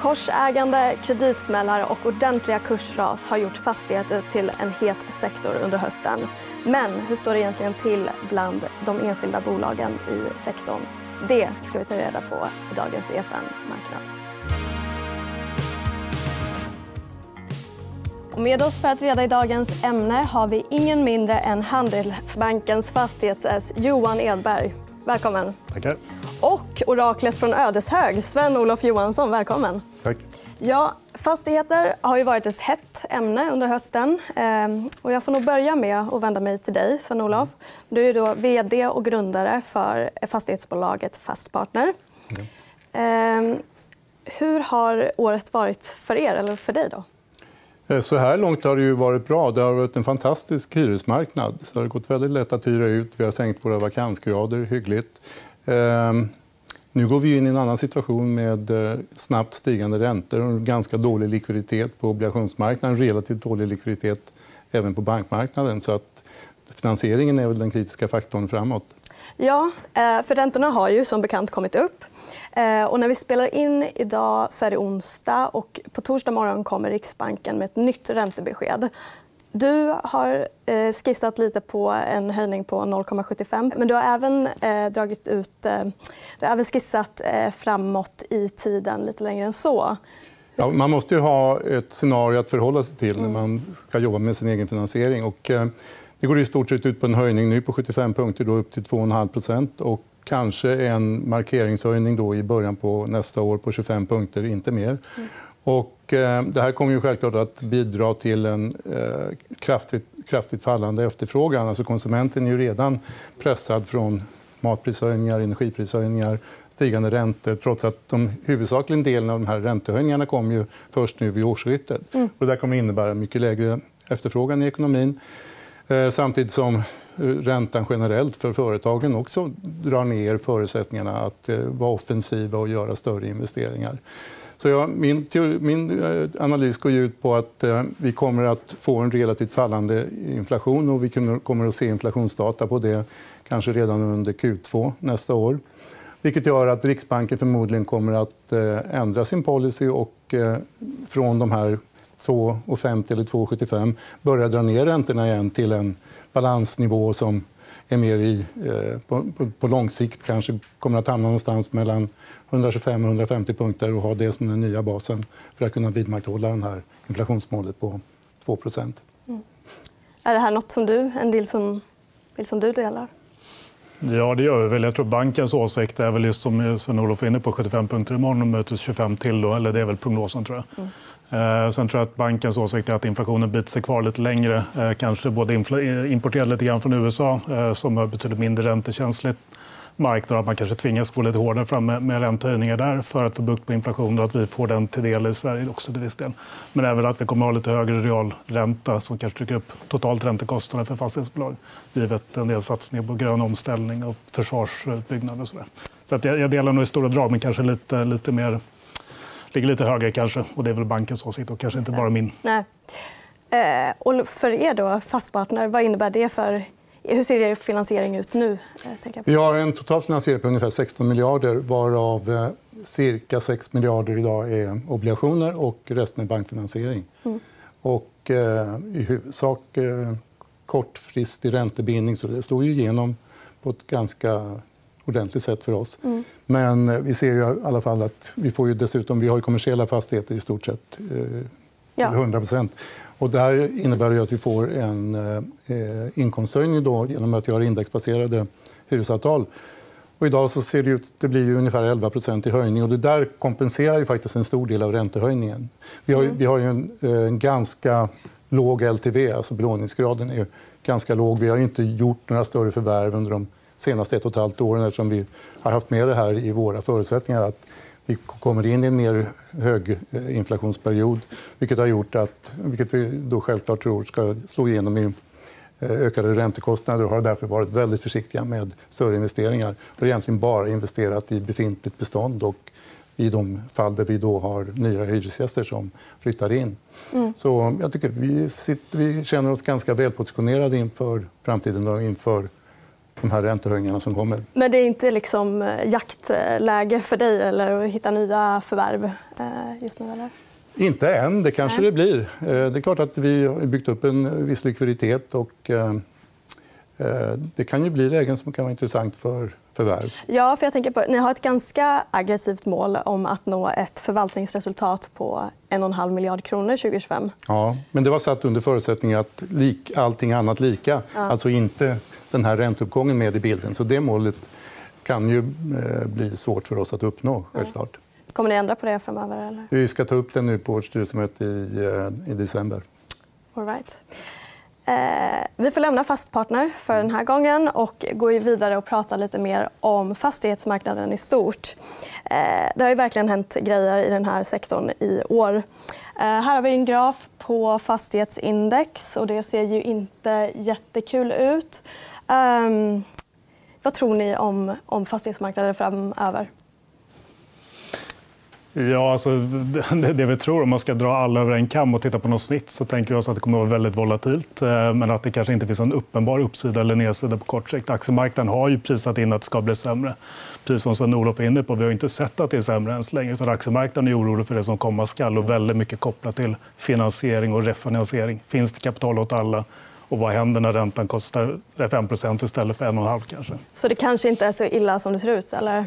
Korsägande, kreditsmällar och ordentliga kursras har gjort fastigheter till en het sektor under hösten. Men hur står det egentligen till bland de enskilda bolagen i sektorn? Det ska vi ta reda på i dagens EFN Marknad. Och med oss för att reda i dagens ämne har vi ingen mindre än Handelsbankens fastighets Johan Edberg. Välkommen. Tackar. Och oraklet från Ödeshög, Sven-Olof Johansson. Välkommen. Tack. Ja, fastigheter har ju varit ett hett ämne under hösten. Ehm, och jag får nog börja med att vända mig till dig, Sven-Olof. Du är då vd och grundare för fastighetsbolaget Fastpartner. Ja. Ehm, hur har året varit för er, eller för dig? Då? Eh, så här långt har det ju varit bra. Det har varit en fantastisk hyresmarknad. Så det har gått väldigt lätt att hyra ut. Vi har sänkt våra vakansgrader hyggligt. Nu går vi in i en annan situation med eh, snabbt stigande räntor och ganska dålig likviditet på obligationsmarknaden. Relativt dålig likviditet även på bankmarknaden. Så att finansieringen är väl den kritiska faktorn framåt. Ja, eh, för räntorna har ju som bekant kommit upp. Eh, och när vi spelar in idag så är det onsdag. och På torsdag morgon kommer Riksbanken med ett nytt räntebesked. Du har eh, skissat lite på en höjning på 0,75. Men du har även dragit ut... Du har även skissat framåt i tiden lite längre än så. Ja, man måste ha ett scenario att förhålla sig till när man ska jobba med sin egen finansiering. Och, det går i stort sett ut på en höjning nu på 75 punkter då upp till 2,5% och kanske en markeringshöjning då i början på nästa år på 25 punkter, inte mer. Och, eh, det här kommer ju självklart att bidra till en eh, kraftigt, kraftigt fallande efterfrågan. Alltså konsumenten är ju redan pressad från matprishöjningar, energiprishöjningar, stigande räntor trots att de huvudsakligen delen av de här räntehöjningarna kom ju först nu vid årsskiftet. Mm. Och det kommer att innebära mycket lägre efterfrågan i ekonomin. Eh, samtidigt som eh, räntan generellt för företagen också drar ner förutsättningarna att vara offensiva och göra större investeringar. Så ja, min, min eh, analys går ut på att eh, vi kommer att få en relativt fallande inflation. och Vi kommer att se inflationsdata på det kanske redan under Q2 nästa år. Vilket gör att Riksbanken förmodligen kommer att eh, ändra sin policy och från de här 2,50 eller 2,75 börja dra ner räntorna igen till en balansnivå som är mer i, eh, på, på, på lång sikt kanske kommer att hamna någonstans mellan 125 och 150 punkter och ha det som den nya basen för att kunna vidmakthålla det här inflationsmålet på 2 mm. Är det här nåt som du, en del som, som du delar? Ja, det gör vi väl. Jag tror bankens åsikt är väl just som Sven-Olof var inne på, 75 punkter imorgon och mötes 25 till. Då, eller det är väl prognosen, tror jag. Mm. Eh, sen tror jag att bankens åsikt är att inflationen biter sig kvar lite längre. Eh, kanske både eh, importerad lite grann från USA, eh, som har betydligt mindre räntekänsligt marknad. Att man kanske tvingas gå lite hårdare fram med räntehöjningar där för att få bukt på inflationen och att vi får den till del i Sverige också till viss del. Men även att vi kommer att ha lite högre realränta som kanske trycker upp totalt räntekostnaden för fastighetsbolag givet en del satsningar på grön omställning och försvarsutbyggnad. Och så där. så att jag delar nog i stora drag, men kanske lite, lite mer ligger lite högre kanske. Och det är väl bankens åsikt och kanske inte bara min. Nej. Eh, och för er då, fastpartner, vad innebär det för hur ser er finansiering ut nu? Eh, Vi har en total finansiering på ungefär 16 miljarder varav eh, cirka 6 miljarder idag är obligationer och resten är bankfinansiering. Mm. Och, eh, I huvudsak eh, kortfristig räntebindning. Så det slår ju igenom på ett ganska ordentligt sätt för oss. Mm. Men eh, vi ser ju i alla fall att vi får ju dessutom vi har kommersiella fastigheter i stort sett eh, ja. 100% och Det här innebär ju att vi får en eh, inkomsthöjning då, genom att vi har indexbaserade hyresavtal. Och idag så ser det ut det blir ju ungefär 11 i höjning. Och det där kompenserar ju faktiskt en stor del av räntehöjningen. Vi har, mm. vi har ju en, en ganska låg LTV, alltså belåningsgraden är ganska låg. Vi har inte gjort några större förvärv under de senaste ett och ett halvt åren eftersom vi har haft med det här i våra förutsättningar. Att vi kommer in i en mer höginflationsperiod vilket har gjort att, vilket vi då självklart tror ska slå igenom i eh, ökade räntekostnader och har därför varit väldigt försiktiga med större investeringar. Vi har egentligen bara investerat i befintligt bestånd och i de fall där vi då har nya hyresgäster som flyttar in. Mm. Så jag tycker vi, sitter, vi känner oss ganska välpositionerade inför framtiden och inför de här räntehöjningarna som kommer. Men det är inte liksom eh, jaktläge för dig eller att hitta nya förvärv eh, just nu? Eller? Inte än. Det kanske Nej. det blir. Det är klart att vi har byggt upp en viss likviditet. Och det kan ju bli lägen som kan vara intressant för förvärv. Ja, för jag tänker på, ni har ett ganska aggressivt mål om att nå ett förvaltningsresultat på 1,5 miljard kronor 2025. Ja, men det var satt under förutsättning att lik, allting annat lika. Ja. Alltså inte den här ränteuppgången med i bilden. Så det målet kan ju eh, bli svårt för oss att uppnå. Självklart. Kommer ni ändra på det framöver? Eller? Vi ska ta upp det nu på vårt styrelsemöte i, eh, i december. All right. Eh, vi får lämna Fastpartner för den här gången och gå vidare och prata lite mer om fastighetsmarknaden i stort. Eh, det har ju verkligen hänt grejer i den här sektorn i år. Eh, här har vi en graf på fastighetsindex. och Det ser ju inte jättekul ut. Um, vad tror ni om, om fastighetsmarknaden framöver? Ja, alltså, det, det vi tror, om man ska dra alla över en kam och titta på något snitt så tänker vi oss att det kommer att vara väldigt volatilt. Eh, men att det kanske inte finns en uppenbar uppsida eller nedsida på kort sikt. Aktiemarknaden har ju prisat in att det ska bli sämre. Precis som Sven-Olof är inne på. Vi har inte sett att det är sämre än så länge. Utan aktiemarknaden är orolig för det som komma skall och väldigt mycket kopplat till finansiering och refinansiering. Finns det kapital åt alla? Och vad händer när räntan kostar 5% istället för 1,5 kanske? Så det kanske inte är så illa som det ser ut? Eller?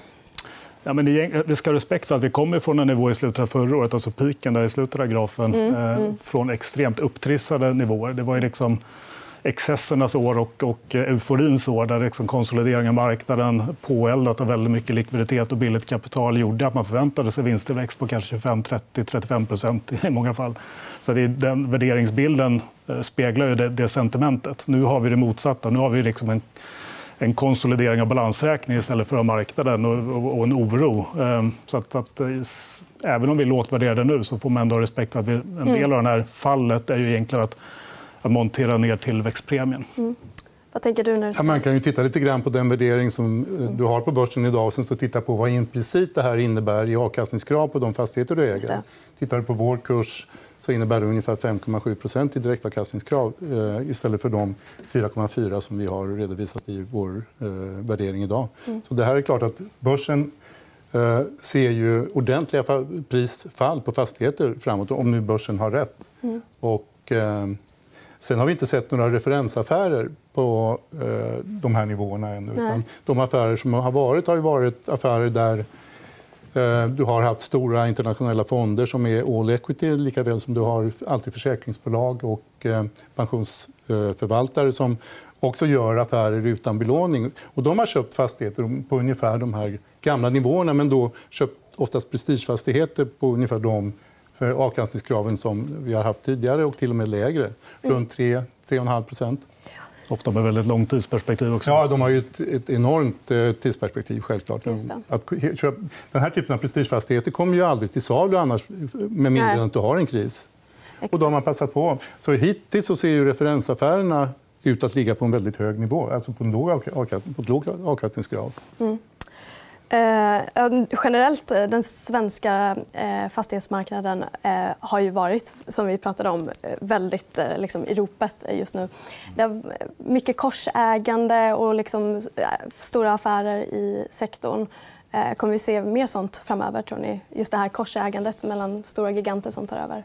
Ja, men vi ska ha respekt för att vi kommer från en nivå i slutet av förra året, alltså piken där i slutet av grafen, mm, eh, mm. från extremt upptrissade nivåer. Det var ju liksom excessernas år och, och euforins år där liksom konsolidering av marknaden påeldat av väldigt mycket likviditet och billigt kapital gjorde att man förväntade sig vinsttillväxt på kanske 25, 30, 35 procent i många fall. Så det, den värderingsbilden eh, speglar ju det, det, sentimentet. Nu har vi det motsatta. Nu har vi liksom en en konsolidering av balansräkningen istället för av marknaden och, och en oro. Ehm, så att, att, eh, även om vi är lågt värderade nu så får man ändå respekt för att vi, en del mm. av det här fallet är ju egentligen att, att montera ner tillväxtpremien. Mm. Vad tänker du? När ja, man kan ju titta lite grann på den värdering som eh, du har på börsen idag och sen så titta på vad implicit det här innebär i avkastningskrav på de fastigheter du äger. Tittar du på vår kurs så innebär det ungefär 5,7% i direktavkastningskrav eh, istället för de 4,4 som vi har redovisat i vår eh, värdering idag. Mm. Så det här är klart att börsen eh, ser ju ordentliga prisfall på fastigheter framåt, om nu börsen har rätt. Mm. Och, sen har vi inte sett några referensaffärer på de här nivåerna ännu. Utan de affärer som har varit har varit affärer där Eh, du har haft stora internationella fonder som är all equity lika väl som du har alltid försäkringsbolag och eh, pensionsförvaltare som också gör affärer utan belåning. Och de har köpt fastigheter på ungefär de här gamla nivåerna men då köpt oftast prestigefastigheter på ungefär de avkastningskraven som vi har haft tidigare och till och med lägre. Runt 3-3,5% Ofta med väldigt långt tidsperspektiv. också. Ja, de har ju ett, ett enormt eh, tidsperspektiv. självklart. Att, den här typen av prestigefastigheter kommer ju aldrig till salu annars, med mindre än att du har en kris. Och då har man passat på. Så hittills så ser ju referensaffärerna ut att ligga på en väldigt hög nivå, alltså på en låg, på ett låg avkastningsgrad. Mm. Eh, generellt, eh, den svenska eh, fastighetsmarknaden eh, har ju varit, som vi pratade om, eh, väldigt eh, liksom, i ropet just nu. Det är mycket korsägande och liksom, eh, stora affärer i sektorn. Kommer vi se mer sånt framöver, tror ni? Just det här korsägandet mellan stora giganter som tar över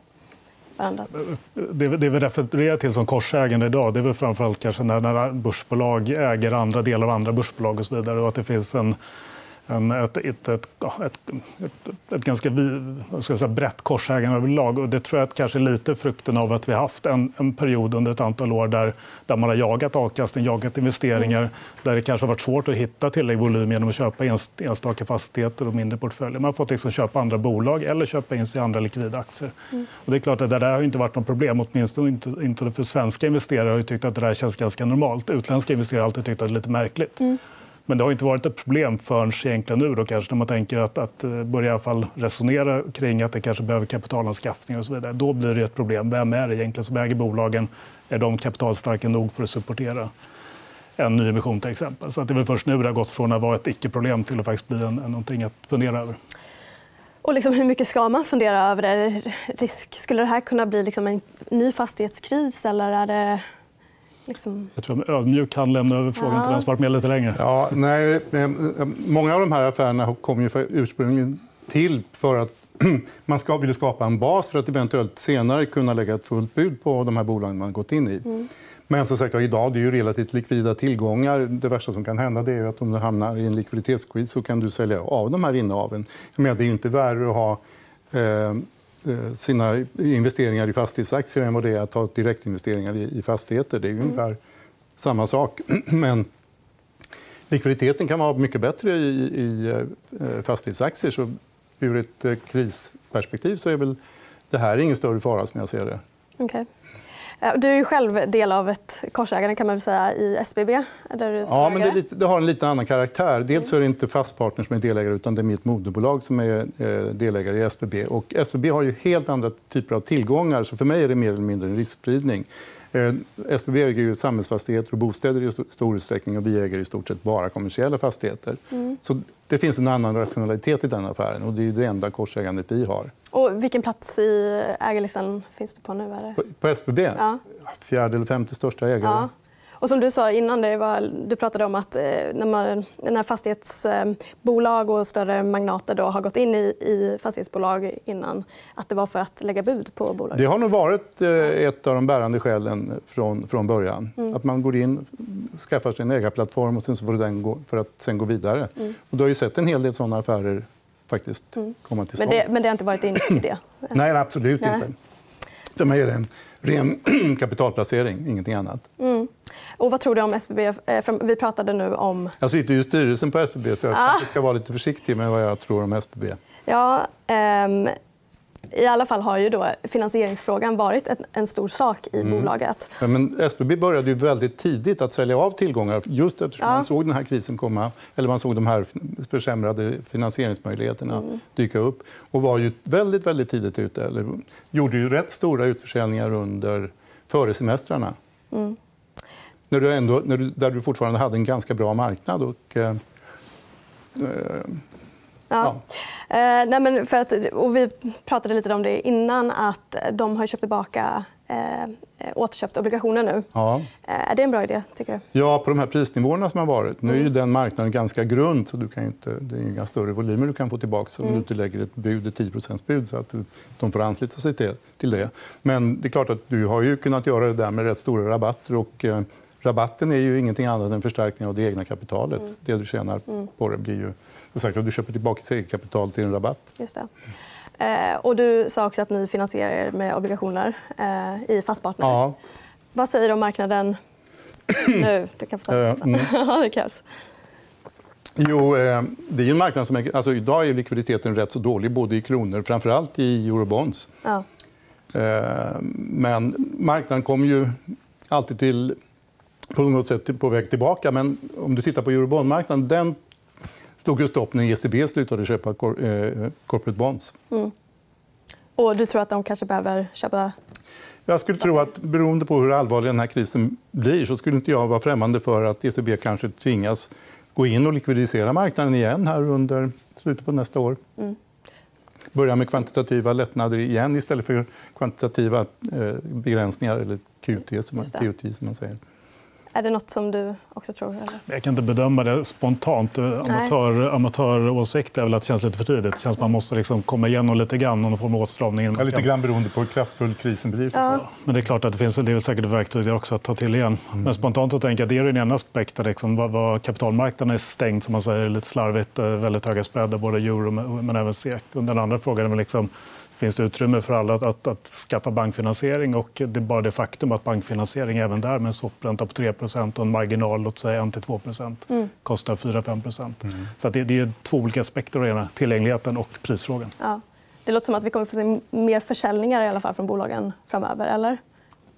varandras. Det, det vi refererar till som korsägande idag det är väl framförallt kanske när börsbolag äger andra delar av andra börsbolag och så vidare. Och att det finns en en, ett, ett, ett, ett, ganska ska säga, brett korsägande överlag. Och det tror jag kanske är lite frukten av att vi har haft en, en period under ett antal år där, där man har jagat avkastning, jagat investeringar. Mm. Där det kanske har varit svårt att hitta tillräcklig volym genom att köpa enstaka fastigheter och mindre portföljer. Man har fått liksom köpa andra bolag eller köpa in sig i andra likvida aktier. Mm. Och det är klart att det där har inte varit något problem. Åtminstone inte, inte för svenska investerare har tyckt att det där känns ganska normalt. Utländska investerare har alltid tyckt att det är lite märkligt. Mm. Men det har inte varit ett problem förrän egentligen nu då, kanske, när man tänker att, att eh, börja i alla fall resonera kring att det kanske behöver kapitalanskaffning och så vidare. Då blir det ett problem. Vem är det egentligen som äger bolagen? Är de kapitalstarka nog för att supportera en nyemission till exempel? Så att det är väl först nu det har gått från att vara ett icke-problem till att faktiskt bli en, en, någonting att fundera över. Och liksom, hur mycket ska man fundera över det? Risk, skulle det här kunna bli liksom en ny fastighetskris? Eller är det liksom... Jag tror att ödmjuk kan lämna över frågan Ja. till den som varit med lite längre. Ja, nej, eh, många av de här affärerna kom ju för- ursprungligen till för att man ska vilja skapa en bas för att eventuellt senare kunna lägga ett fullt bud på de här bolagen man gått in i. Men som sagt, idag det är ju relativt likvida tillgångar. Det värsta som kan hända det är att om du hamnar i en likviditetskris så kan du sälja av de här innehaven. Jag menar, det är ju inte värre att ha eh, eh, sina investeringar i fastighetsaktier än vad det är att ha direktinvesteringar i, fastigheter. Det är ju ungefär samma sak. Men likviditeten kan vara mycket bättre i, i eh, fastighetsaktier. Så ur ett eh, krisperspektiv så är väl det här ingen större fara som jag ser det. Okej. Eh, Du är ju själv del av ett korsägande kan man säga, i SBB. Där du Ja, men det, lite, det har en lite annan karaktär. Dels är det inte Fastpartner som är delägare utan det är mitt moderbolag som är eh, delägare i SBB. Och SBB har ju helt andra typer av tillgångar så för mig är det mer eller mindre en riskspridning. Eh, SBB äger ju samhällsfastigheter och bostäder i st- stor utsträckning och vi äger i stort sett bara kommersiella fastigheter. Så det finns en annan rationalitet i den affären och det är det enda korsägandet vi har. Och vilken plats i ägarlistan finns du på nu? Är det? På, SBB? Ja. Fjärde eller femte största ägare. Ja. Och som du sa innan, det var, du pratade om att eh, när, man, när fastighetsbolag och större magnater då har gått in i, i fastighetsbolag innan, att det var för att lägga bud på bolaget. Det har nog varit eh, ett av de bärande skälen från, från början. Att man går in, skaffar sig en ägarplattform och sen så får den gå, för att sen gå vidare. Och du har ju sett en hel del såna affärer faktiskt komma till Men stånd. det, men det har inte varit inne i det? Nej, absolut Nej. inte. För mig är det en ren kapitalplacering, ingenting annat. Och vad tror du om SBB? Eh, Vi pratade nu om... Jag sitter ju i styrelsen på SBB så jag Ah. ska vara lite försiktig med vad jag tror om SBB. Ja, ehm, I alla fall har ju då finansieringsfrågan varit en, stor sak i Mm. bolaget. Ja, Men SBB började ju väldigt tidigt att sälja av tillgångar just eftersom Ja. man såg den här krisen komma. Eller man såg de här försämrade finansieringsmöjligheterna dyka upp. Och var ju väldigt, väldigt tidigt ute. Eller gjorde ju rätt stora utförsäljningar under, före semestrarna. När du ändå, när du, där du fortfarande hade en ganska bra marknad. Och, eh, Ja. Eh, nej men för att, och vi pratade lite om det innan, att de har köpt tillbaka eh, återköpt obligationer nu. ja. Eh, är det en bra idé, tycker du? Ja, på de här prisnivåerna som har varit. Nu är ju den marknaden ganska grund så du kan inte, det är inga större volymer du kan få tillbaka om du inte lägger ett bud, ett 10% bud så att du, de får ansluta sig till, till det. Men det är klart att du har ju kunnat göra det där med rätt stora rabatter och eh, rabatten är ju ingenting annat än förstärkning av det egna kapitalet. Det du tjänar på det blir ju sagt, att du köper tillbaka ditt eget kapital till en rabatt. Just det. Eh, och du sa också att ni finansierar er med obligationer eh, i Fastpartner. Ja, Vad säger du om marknaden nu? Du kan få ta Eh, mm. Det krävs. Jo, eh, det är ju en marknad som är, alltså idag är likviditeten rätt så dålig både i kronor, framförallt i eurobonds. Ja. Eh, Men marknaden kommer ju alltid till, på något sätt på väg tillbaka. Men om du tittar på eurobondmarknaden, den stod ju stopp när ECB slutade köpa eh, corporate bonds. Och du tror att de kanske behöver köpa... Jag skulle tro att beroende på hur allvarlig den här krisen blir så skulle inte jag vara främmande för att ECB kanske tvingas gå in och likvidisera marknaden igen här under slutet på nästa år. Börja med kvantitativa lättnader igen istället för kvantitativa eh, begränsningar eller QT som man. QT som man säger. Är det nåt som du också tror? Eller? Jag kan inte bedöma det spontant. Amatör, amatöråsikt är väl att det känns lite för tidigt. Det känns att man måste liksom komma igenom lite grann och få med åtstramning. Ja, lite grann beroende på hur kraftfull krisen blir. Men det är klart att det finns det är säkert verktyg där också att ta till igen. Men spontant så tänker jag det är en ena aspekt. där Liksom, vad, vad kapitalmarknaden är stängd, som man säger, lite slarvigt. eh, Väldigt höga spreader, både euro men men även SEK. Och Den andra frågan är liksom, finns det utrymme för alla att, att, att skaffa bankfinansiering? Och det är bara det faktum att bankfinansiering även där med en swap-ränta på 3% och en marginal låt säga 1-2 kostar 4-5 Så att det, det är två olika aspekter. ena, Tillgängligheten och prisfrågan. Ja. Det låter som att vi kommer få se mer försäljningar i alla fall från bolagen framöver. Eller?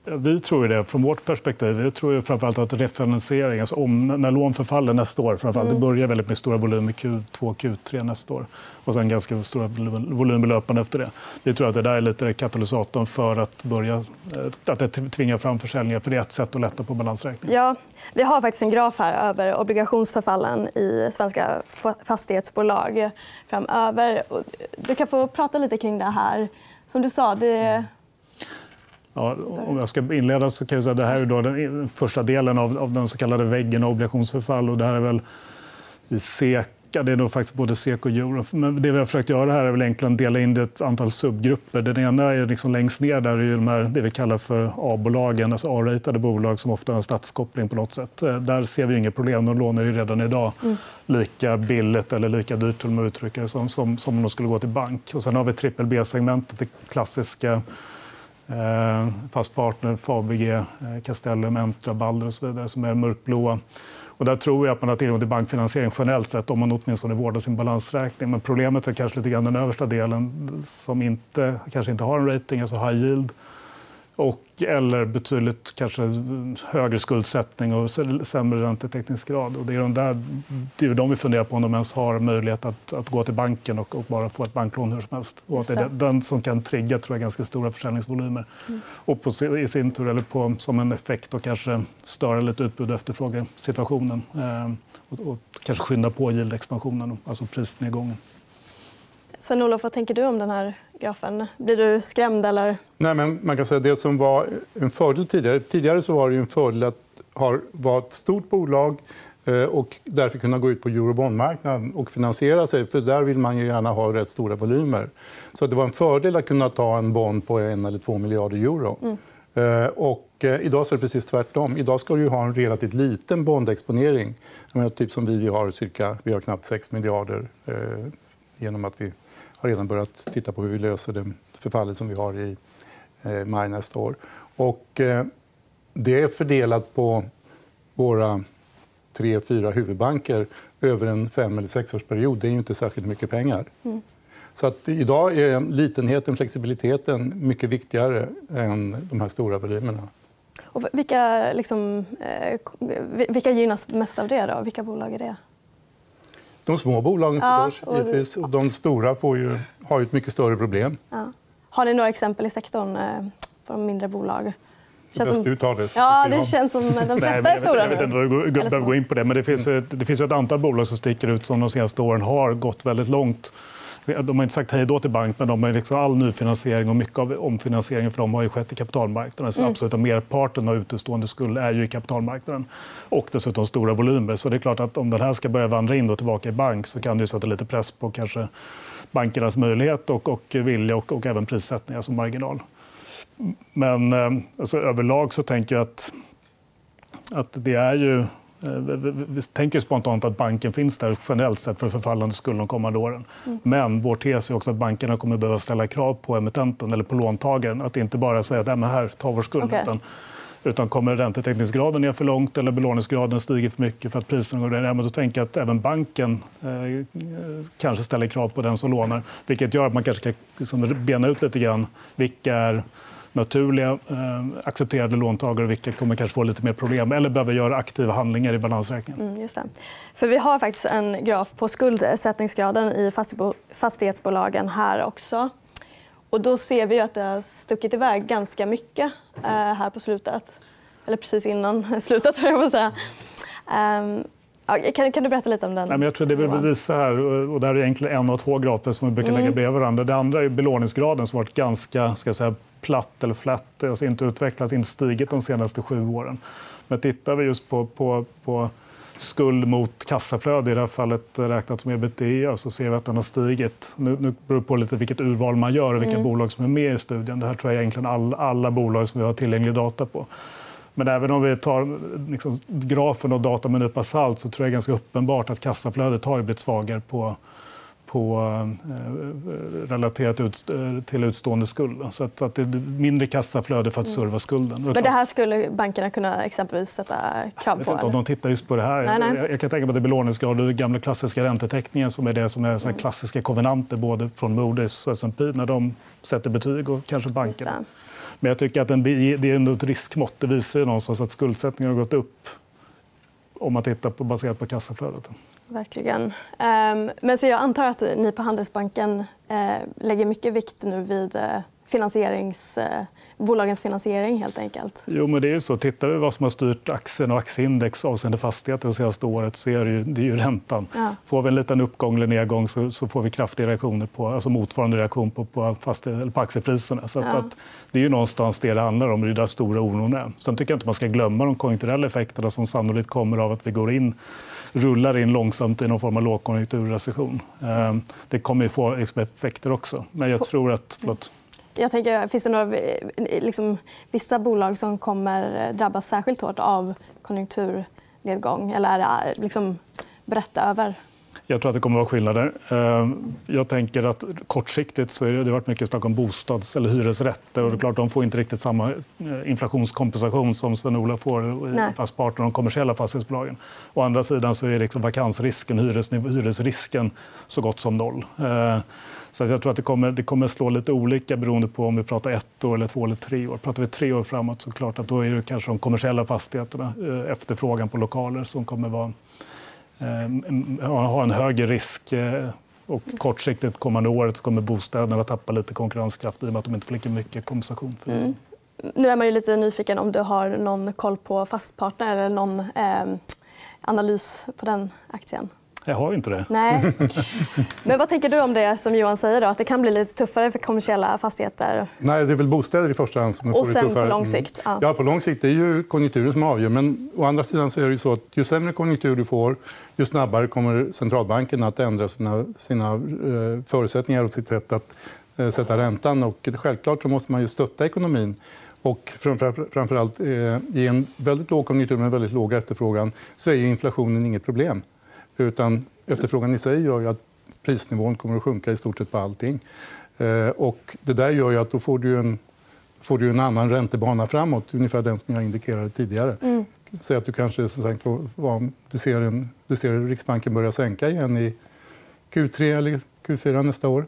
Vi tror det från vårt perspektiv. Vi tror framförallt att refinansiering, alltså om, när lån förfaller nästa år, framförallt, det börjar väldigt med stora volymer Q2, Q3 nästa år och sen ganska stora volym- volymbelöpande efter det. Vi tror att det där är lite katalysatorn för att börja eh, att det tvingar fram försäljningar. För det är ett sätt att lätta på balansräkningen. Ja, vi har faktiskt en graf här över obligationsförfallen i svenska fa- fastighetsbolag framöver. Du kan få prata lite kring det här. Som du sa, det... Ja, om jag ska inleda så kan jag säga att det här är då den första delen av, av den så kallade väggen av obligationsförfall. Och det här är väl i SEK Ja, det är nog faktiskt både SEK och euro. Men det vi har försökt göra här är väl egentligen dela in det i ett antal subgrupper. Den ena är liksom längst ner där är de här, det vi kallar för A-bolagen, alltså A-ratade bolag som ofta har en statskoppling på något sätt. Eh, där ser vi inget problem. De lånar ju redan idag mm. lika billigt eller lika dyrt om uttrycker som, som, som om de skulle gå till bank. Och sen har vi trippel B-segmentet, det klassiska Eh, fast Partner, Fabege, eh, Castellum, Entra, Balder och så vidare som är mörkblåa. Och där tror jag att man har tillgång till bankfinansiering generellt sett om man åtminstone vårdar sin balansräkning. Men problemet är kanske lite grann den översta delen som inte, kanske inte har en rating, alltså high yield och, eller betydligt kanske högre skuldsättning och sämre räntetäckningsgrad. Och det, är de där, det är de vi funderar på om de ens har möjlighet att, att gå till banken och, och, bara få ett banklån hur som helst. Och det är den som kan trigga tror jag, ganska stora försäljningsvolymer. Mm. Och på, i sin tur, eller på, som en effekt, och kanske störa lite utbud och efterfrågesituationen. Eh, och, och kanske skynda på yield-expansionen, alltså prisnedgången. Sven-Olof, vad tänker du om den här grafen? Blir du skrämd? Eller? Nej, men man kan säga det som var en fördel tidigare. Tidigare så var det en fördel att vara ett stort bolag eh, och därför kunna gå ut på eurobondmarknaden och finansiera sig. För där vill man ju gärna ha rätt stora volymer. Så det var en fördel att kunna ta en bond på en eller två miljarder euro. Mm. Eh, och eh, idag är det precis tvärtom. Idag ska du ha en relativt liten bondexponering. Typ som vi, vi har cirka, vi har knappt 6 miljarder genom att vi har redan börjat titta på hur vi löser det förfallet som vi har i eh, maj nästa år. Och, eh, det är fördelat på våra tre, fyra huvudbanker över en fem eller sexårsperiod. Det är inte särskilt mycket pengar. Mm. Så att idag är litenheten, flexibiliteten mycket viktigare än de här stora volymerna. Och vilka, liksom, eh, vilka gynnas mest av det? Då? Vilka bolag är det? De små bolagen ja, och... givetvis. Och de stora får ju, har ju ett mycket större problem. Ja. Har ni några exempel i sektorn eh, på de mindre bolag? Det som... du tar det. Ja, det känns som de flesta är stora. Jag vet inte om vi behöver gå in på det. Men det finns, ett, det finns ett antal bolag som sticker ut som de senaste åren har gått väldigt långt de har inte sagt hej då till bank, men de har liksom all nyfinansiering och mycket av omfinansieringen för dem har ju skett i kapitalmarknaden. Så mm. merparten av utestående skuld är ju i kapitalmarknaden. Och dessutom stora volymer. Så det är klart att om den här ska börja vandra in och tillbaka i bank så kan det sätta lite press på kanske bankernas möjlighet och, och vilja och, och även prissättning, alltså marginal. Men eh, alltså, överlag så tänker jag att, att det är ju vi tänker spontant att banken finns där generellt sett för förfallande skuld de kommande åren. Mm. Men vår tes är också att bankerna kommer behöva ställa krav på emittenten eller på låntagaren. Att inte bara säga att här, ta vår skuld. Okay. Utan, utan kommer räntetäckningsgraden ner för långt eller belåningsgraden stiger för mycket för att priserna går ner, då tänker jag att även banken eh, kanske ställer krav på den som lånar. Vilket gör att man kanske kan liksom bena ut lite grann vilka är naturliga eh, accepterade låntagare vilka kommer kanske få lite mer problem eller behöver göra aktiva handlingar i balansräkningen. Mm, just det. För vi har faktiskt en graf på skuldsättningsgraden i fastighetsbolagen här också. Och då ser vi att det har stuckit iväg ganska mycket eh, här på slutet. Eller precis innan slutet, jag säga. Um, kan, kan, du berätta lite om den? Nej, men jag tror det vi vill visa här, och där är egentligen en av två grafer som vi brukar lägga mm. bredvid varandra. Det andra är belåningsgraden som varit ganska ska säga, platt eller flat, alltså inte utvecklats, inte stigit de senaste sju åren. Men tittar vi just på, på, på skuld mot kassaflöde, i det här fallet räknat som ebitda, så ser vi att den har stigit. Nu, nu beror det på lite vilket urval man gör och vilka mm. bolag som är med i studien. Det här tror jag egentligen all, alla bolag som vi har tillgänglig data på. Men även om vi tar liksom, grafen och data med en nypa salt så tror jag ganska uppenbart att kassaflödet har blivit svagare på, på, eh, relaterat ut, eh, till utstående skuld. Så att, att det är mindre kassaflöde för att serva skulden. Men det här skulle bankerna kunna exempelvis sätta krav på? Jag vet inte om de tittar just på det här. Nej, nej. Jag kan tänka mig att det är belåningsgrad och den gamla klassiska räntetäckningen som är det som är så klassiska kovenanter både från Moody's och S&P när de sätter betyg och kanske bankerna. Men jag tycker att det är ändå ett riskmått. Det visar ju någonstans att skuldsättningen har gått upp om man tittar på, baserat på kassaflödet. Verkligen. Ehm, men så jag antar att ni på Handelsbanken eh, lägger mycket vikt nu vid eh, finansierings, eh, bolagens finansiering helt enkelt. Jo, men det är så. Tittar vi vad som har styrt aktien och aktieindex avseende fastigheter det senaste året så är det ju, det är ju räntan. Ja. Får vi en liten uppgång eller nedgång så, så får vi kraftiga reaktioner på, alltså motsvarande reaktion på, på, fastighet, eller på aktiepriserna. Så att, ja. att, det är ju någonstans det det handlar om. Det är där stora oron är. Sen tycker jag inte man ska glömma de konjunkturella effekterna som sannolikt kommer av att vi går in rullar in långsamt i någon form av lågkonjunkturrecession. Ehm, det kommer att få effekter också. Men jag tror att... Förlåt. Jag tänker, finns det några, eh, liksom, vissa bolag som kommer drabbas särskilt hårt av konjunkturnedgång? Eller är det liksom, berätta över jag tror att det kommer att vara skillnader. Ehm, jag tänker att kortsiktigt så är det, det har varit mycket snack om bostads eller hyresrätter. Och det är klart, de får inte riktigt samma eh, inflationskompensation som Sven-Olof får i fast part de kommersiella fastighetsbolagen. Å andra sidan så är liksom vakansrisken, hyres, hyresrisken så gott som noll. Så jag tror att det kommer, det kommer slå lite olika beroende på om vi pratar ett år, eller två eller tre år. Pratar vi tre år framåt så klart att då är det kanske de kommersiella fastigheterna, eh, efterfrågan på lokaler som kommer vara Eh, ha en högre risk. Eh, och kortsiktigt kommande året så kommer bostäderna tappa lite konkurrenskraft i och med att de inte får lika mycket kompensation. För mm. Nu är man ju lite nyfiken om du har någon koll på Fastpartner eller någon eh, analys på den aktien. Jag har inte det. Nej. Men vad tänker du om det som Johan säger? Då? Att det kan bli lite tuffare för kommersiella fastigheter? Nej, det är väl bostäder i första hand som Och sen tuffare. på lång sikt? Ja. ja. på lång sikt. Det är ju konjunkturen som avgör. Men å andra sidan så är det så att ju sämre konjunktur du får ju snabbare kommer centralbanken att ändra sina, sina eh, förutsättningar och sitt sätt att eh, sätta räntan. Och självklart så måste man ju stötta ekonomin. Och framför allt, eh, I en väldigt låg konjunktur med väldigt låg efterfrågan så är inflationen inget problem. Utan efterfrågan i sig gör ju att prisnivån kommer att sjunka i stort sett på allting. Eh, och det där gör ju att då får du en, får du en annan räntebana framåt, ungefär den som jag indikerade tidigare. Mm. Säg att du kanske som sagt, du ser, en, du ser Riksbanken börja sänka igen i Q3 eller Q4 nästa år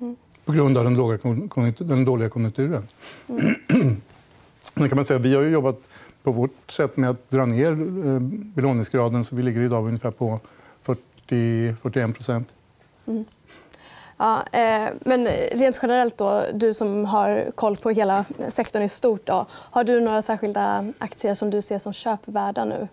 mm. på grund av den, låga, den dåliga konjunkturen. Mm. kan man säga, vi har jobbat på vårt sätt med att dra ner eh, belåningsgraden. Så vi ligger idag ungefär på 40, 41 procent. Mm. Ja, eh, men rent generellt, då, du som har koll på hela sektorn i stort då, har du några särskilda aktier som du ser som köpvärda nu?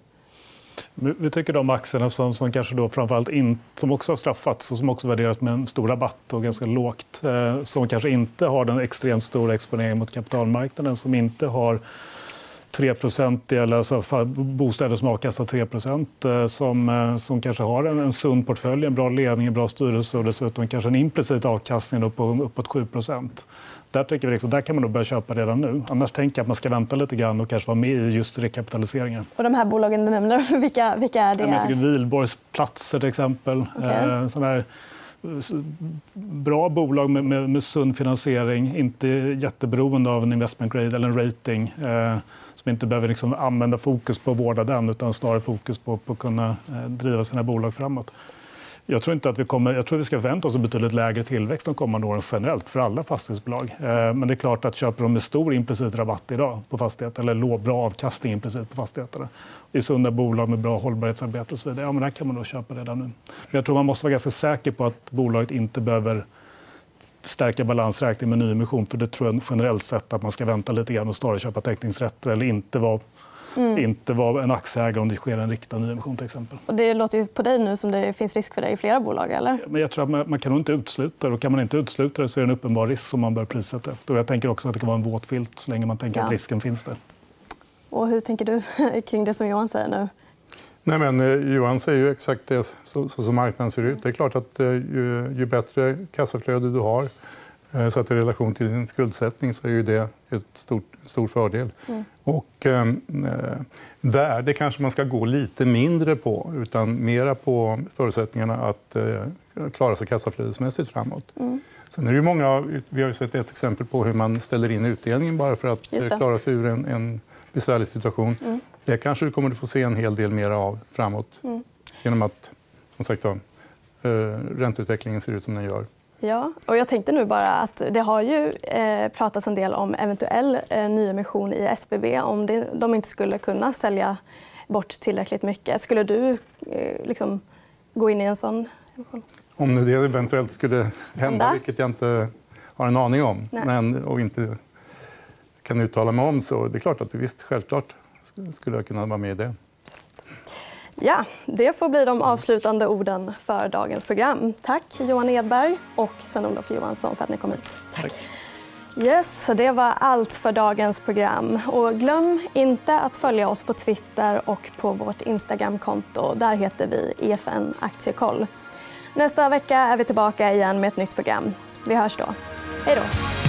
Vi tycker de aktierna som, som kanske då framförallt in, som också har straffats och som också värderas med en stor rabatt och ganska lågt eh, som kanske inte har den extremt stora exponeringen mot kapitalmarknaden som inte har 3% eller alltså bostäder som avkastar 3 eh, som, eh, som kanske har en, en sund portfölj, en bra ledning, en bra styrelse och dessutom kanske en implicit avkastning på uppåt 7 där, tycker vi liksom, där kan man nog börja köpa redan nu. Annars tänker jag att man ska vänta lite grann och kanske vara med i just rekapitaliseringen. Och de här bolagen du nämner, vilka, vilka är det? Jag tycker Wihlborgs platser till exempel. Okay. Eh, här, bra bolag med, med, med sund finansiering, inte jätteberoende av en investment grade eller en rating. Eh, som inte behöver liksom använda fokus på att vårda den utan snarare fokus på, på att kunna eh, driva sina bolag framåt. Jag tror, inte att vi kommer, jag tror vi ska förvänta oss en betydligt lägre tillväxt de kommande åren generellt för alla fastighetsbolag. Eh, men det är klart att köper de med stor implicit rabatt idag på fastigheter eller bra avkastning implicit på fastigheterna i sunda bolag med bra hållbarhetsarbete och så vidare, ja, men det kan man då köpa redan nu. Men jag tror man måste vara ganska säker på att bolaget inte behöver stärka balansräkning med nyemission. För det tror jag generellt sett att man ska vänta lite grann och snarare köpa teckningsrätter eller inte vara Mm. inte vara en aktieägare om det sker en riktad nyemission. Till exempel. Och det låter på dig nu som det finns risk för det i flera bolag. Eller? Men jag tror att man, man kan nog inte utesluta det. kan man inte utesluta det så är det en uppenbar risk som man bör prissätta efter. Och jag tänker också att det kan vara en våt filt så länge man tänker ja. att risken finns där. Och hur tänker du kring det som Johan säger nu? Nej, men, eh, Johan säger ju exakt det så, så som marknaden ser ut. Det är klart att eh, ju, ju bättre kassaflöde du har Eh, så att i relation till din skuldsättning så är ju det en stort, stor fördel. Mm. Och, ehm, eh, värde kanske man ska gå lite mindre på utan mera på förutsättningarna att eh, klara sig kassaflödesmässigt framåt. Mm. Sen är det många, vi har sett ett exempel på hur man ställer in utdelningen bara för att klara sig ur en, en besvärlig situation. Mm. Det kanske du kommer att få se en hel del mer av framåt mm. genom att som sagt, då, eh, ränteutvecklingen ser ut som den gör. Ja, och jag tänkte nu bara att det har ju eh, pratats en del om eventuell eh, nyemission i SBB om det, de inte skulle kunna sälja bort tillräckligt mycket. Skulle du eh, liksom, gå in i en sån Om det eventuellt skulle hända, vilket jag inte har en aning om Nej. men, och inte kan uttala mig om. Så det är klart att visst, självklart skulle jag kunna vara med i det. Ja, det får bli de avslutande orden för dagens program. Tack Johan Edberg och Sven-Olof Johansson för att ni kom hit. Tack. Yes, det var allt för dagens program. Och glöm inte att följa oss på Twitter och på vårt Instagramkonto. Där heter vi EFN Aktiekoll. Nästa vecka är vi tillbaka igen med ett nytt program. Vi hörs då. Hej då!